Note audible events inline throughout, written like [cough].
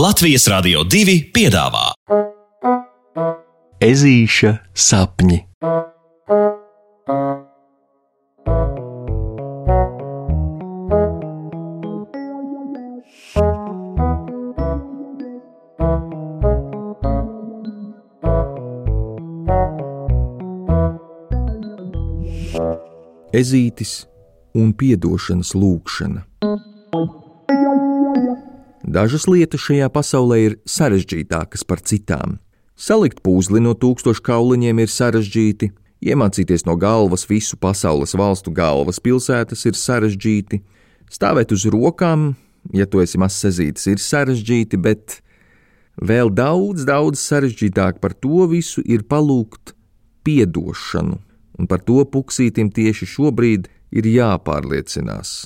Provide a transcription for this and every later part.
Latvijas Rādio 2 piedāvā Ezīša sapņi. Ezītis un piedošanas lūgšana. Dažas lietas šajā pasaulē ir sarežģītākas par citām. Salikt puzli no tūkstošu kauliņiem ir sarežģīti, iemācīties no galvas visu pasaules valstu galvaspilsētas ir sarežģīti, stāvēt uz rokām, ja tu esi mazs sezītis, ir sarežģīti, bet vēl daudz, daudz sarežģītāk par to visu ir palūgt piedošanu, un par to puksītim tieši šobrīd ir jāpārliecinās.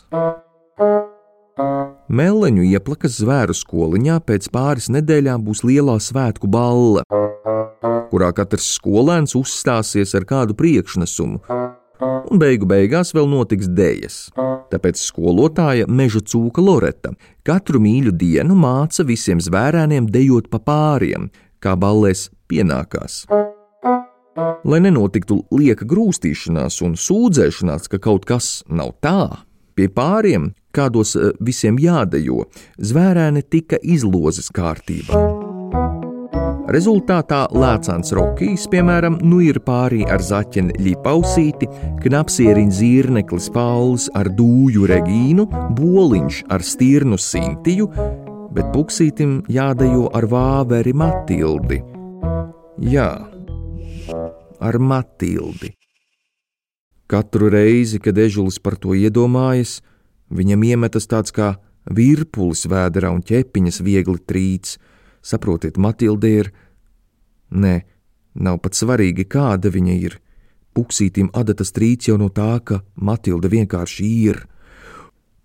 Meleņu ieplakas zvēru skoliņā pēc pāris nedēļām būs lielā svētku balle, kurā katrs skolēns uzstāsies ar kādu priekšnesumu, un beigu beigās vēl notiks dēļas. Tāpēc skolotāja Meža cūka Loreta katru mīļu dienu māca visiem zvērēniem dejot pa pāriem, kā ballēs pienākās. Lai nenotiktu lieka grūstīšanās un sūdzēšanās, ka kaut kas nav tā, pie pāriem, kādos visiem jādejo, zvērēni tika izlozes kārtībā. Rezultātā Lēcāns Rokijs, piemēram, nu ir pārī ar zaķeni Ļipausīti, knapsieriņa zīrneklis Pauls ar dūju Regīnu, boliņš ar stirnu Sintiju, bet puksītim jādejo ar vāveri Matildi. Jā, ar Matildi. Katru reizi, kad ežulis par to iedomājas, viņam iemetas tāds kā virpulis vēderā un ķepiņas viegli trīc. Saprotiet, Matilde ir. Nē, nav pat svarīgi, kāda viņa ir. Puksītim adatas trīc jau no tā, ka Matilde vienkārši ir.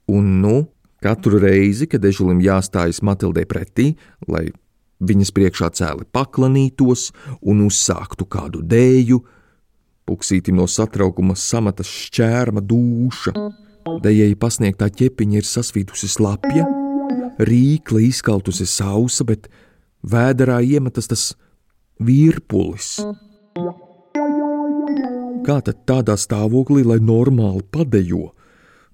Un nu, katru reizi, kad ežulim jāstājas Matildei pretī, lai viņas priekšā cēli paklanītos un uzsāktu kādu dēju, puksītim no satraukuma samatas šķērma dūša. Dejai pasniegtā ķepiņa ir sasvītusi slapja, rīkla izkaltusi sausa, bet vēderā iemetas tas virpulis. Kā tad tādā stāvoklī, lai normāli padejo?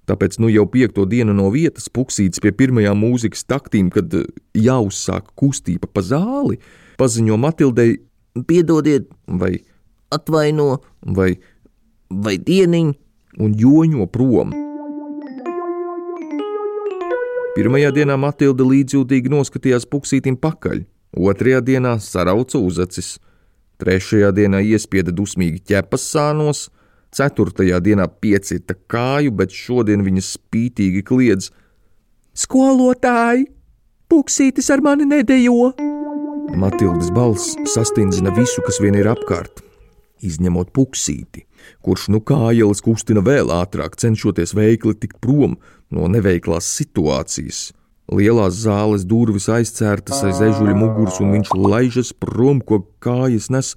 Tāpēc nu jau piekto dienu no vietas puksīts pie pirmajām mūzikas taktīm, kad jāuzsāk kustība pa zāli, paziņo Matildei: Piedodiet, vai atvaino, vai, vai dieniņ, un joņo prom. Pirmajā dienā Matilda līdzjūtīgi noskatījās puksītim pakaļ, otrajā dienā sarauca uzacis, trešajā dienā iespieda dusmīgi ķepas sānos, ceturtajā dienā piecita kāju, bet šodien viņa spītīgi kliedz: Skolotāji, puksītis ar mani nedejo! Matildas balss sastindzina visu, kas vien ir apkārt, izņemot puksīti, kurš nu kā ielas kustina vēl ātrāk, cenšoties veikli tikt prom no neveiklās situācijas. Lielās zāles durvis aizcērtas aiz ežuļa muguras, un viņš laižas prom, ko kājas nes,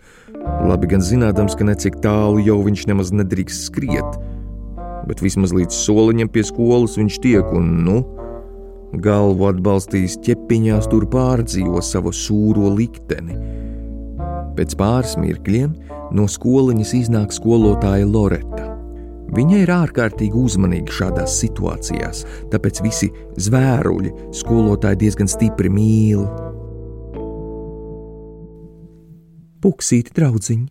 labi gan zinādams, ka necik tālu jau viņš nemaz nedrīkst skriet. Bet vismaz līdz soliņam pie skolas viņš tiek, un nu, galvu atbalstījis ķepiņās, tur pārdzīvo savu sūro likteni. Pēc pāris mirkļiem no skoliņas iznāk skolotāja Loreta. Viņa ir ārkārtīgi uzmanīga šādās situācijās, tāpēc visi zvēruļi skolotāji diezgan stipri mīl. Puksīti, draudziņ,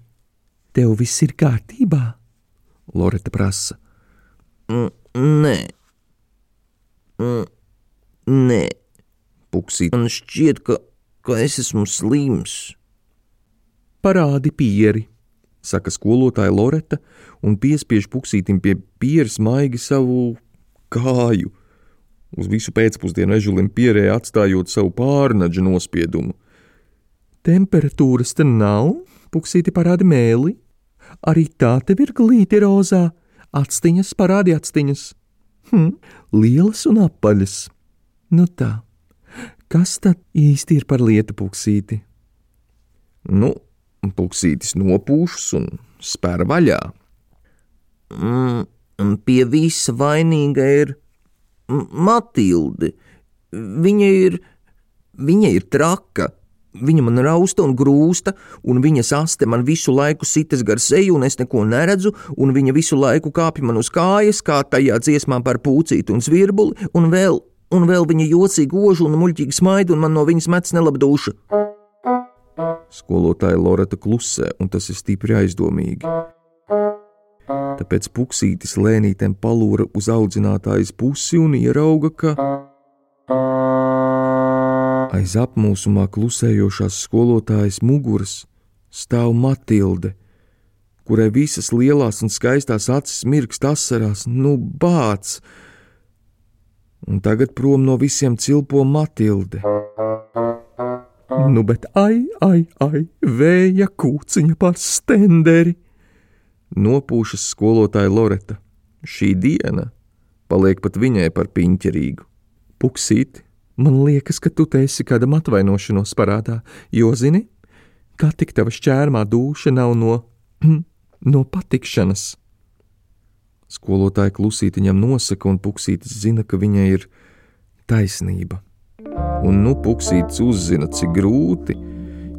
tev viss ir kārtībā? Loreta prasa. Mm, nē, mm, nē, Puksīt, man šķiet, ka, ka es esmu slims. Parādi pieri, saka skolotāja Loreta un piespiež puksītim pie pieres maigi savu kāju. Uz visu pēcpusdienu ežulim pierē atstājot savu pārnaģu nospiedumu. Temperatūras te nav, puksīti parādi mēli. Arī tā tev ir glīti rozā, atstiņas parādi atstiņas. Hm, lielas un apaļas. Nu tā, kas tad īsti ir par lietu puksīti? Nu, puksītis nopūšas un spēr vaļā. Mm, pie visa vainīga ir Matilde. Viņa ir, viņa ir traka. Viņa man rausta un grūsta, un viņas aste man visu laiku sitas gar seju, un es neko neredzu, un viņa visu laiku kāpj man uz kājas, kā tajā dziesmā par pucīti un zvirbuli, un vēl, un vēl viņa jocīgi ož un muļķīgi smaida, un man no viņas mets nelabdūša. Skolotāja Loreta klusē, un tas ir stipri aizdomīgi. Tāpēc puksītis lēnītēm palūra uz audzinātājas pusi un ierauga, ka aiz apmūsumā klusējošās skolotājas muguras stāv Matilde, kurai visas lielās un skaistās acis mirkst asarās, nu bāts, un tagad prom no visiem cilpo Matilde. Nu, bet ai, ai, ai, vēja kūciņa par stenderi! Nopūšas skolotāja Loreta. Šī diena paliek pat viņai par piņķerīgu. Puksīt, man liekas, ka tu te esi kādam atvainošanos parādā, jo zini, kā tik tava šķērmā dūša nav no, [clears throat] no patikšanas. Skolotāja klusīti viņam nosaka, un puksītis zina, ka viņai ir taisnība. Un nu puksītis uzzina, cik grūti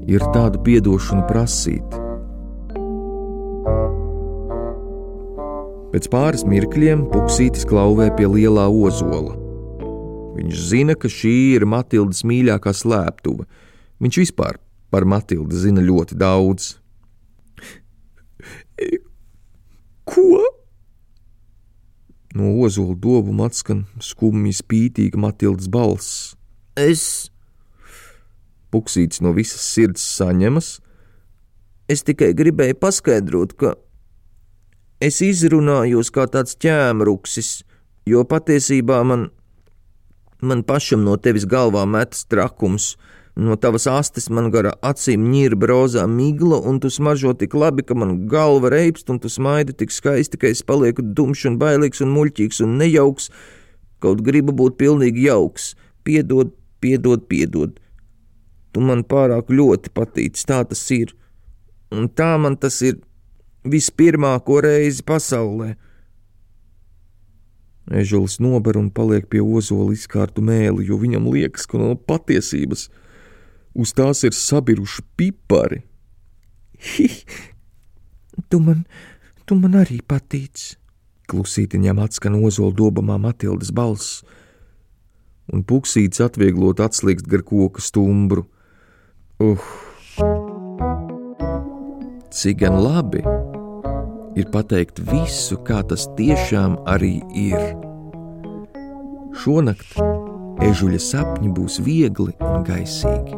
ir tādu piedošanu prasīt. Pēc pāris mirkļiem puksītis klauvē pie lielā ozola. Viņš zina, ka šī ir Matildas mīļākā slēptuve. Viņš vispār par Matildu zina ļoti daudz. Ko? No ozola dobuma atskan skumji spītīga Matildas balss. Es, Puksītis no visas sirds saņemas, es tikai gribēju paskaidrot, ka es izrunājos kā tāds ķēmruksis, jo patiesībā man, man pašam no tevis galvā metas trakums. No tavas astes man gara acīm ņirba rozā migla, un tu smaržo tik labi, ka man galva reibst, un tu smaidi tik skaisti, ka es palieku dumšs un bailīgs un muļķīgs un nejauks, kaut gribu būt pilnīgi jauks. Piedod, piedod, piedod. Tu man pārāk ļoti patīc, tā tas ir. Un tā man tas ir vispirmāko reizi pasaulē. Ežulis nober un paliek pie ozola izkārtu mēli, jo viņam liekas, ka no patiesības uz tās ir sabiruši pipari. Hi, tu man, tu man arī patīc. Klusīti viņam atskan ozola dobamā Matildas balss, un puksītis atvieglot atslīgst gar koka stumbru. Uh! Cik gan labi ir pateikt visu, kā tas tiešām arī ir. Šonakt ežuļa sapņi būs viegli un gaisīgi.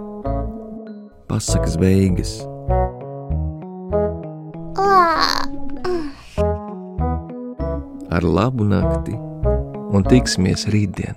Pasakas beigas. Ar labu nakti un tiksimies rītdien!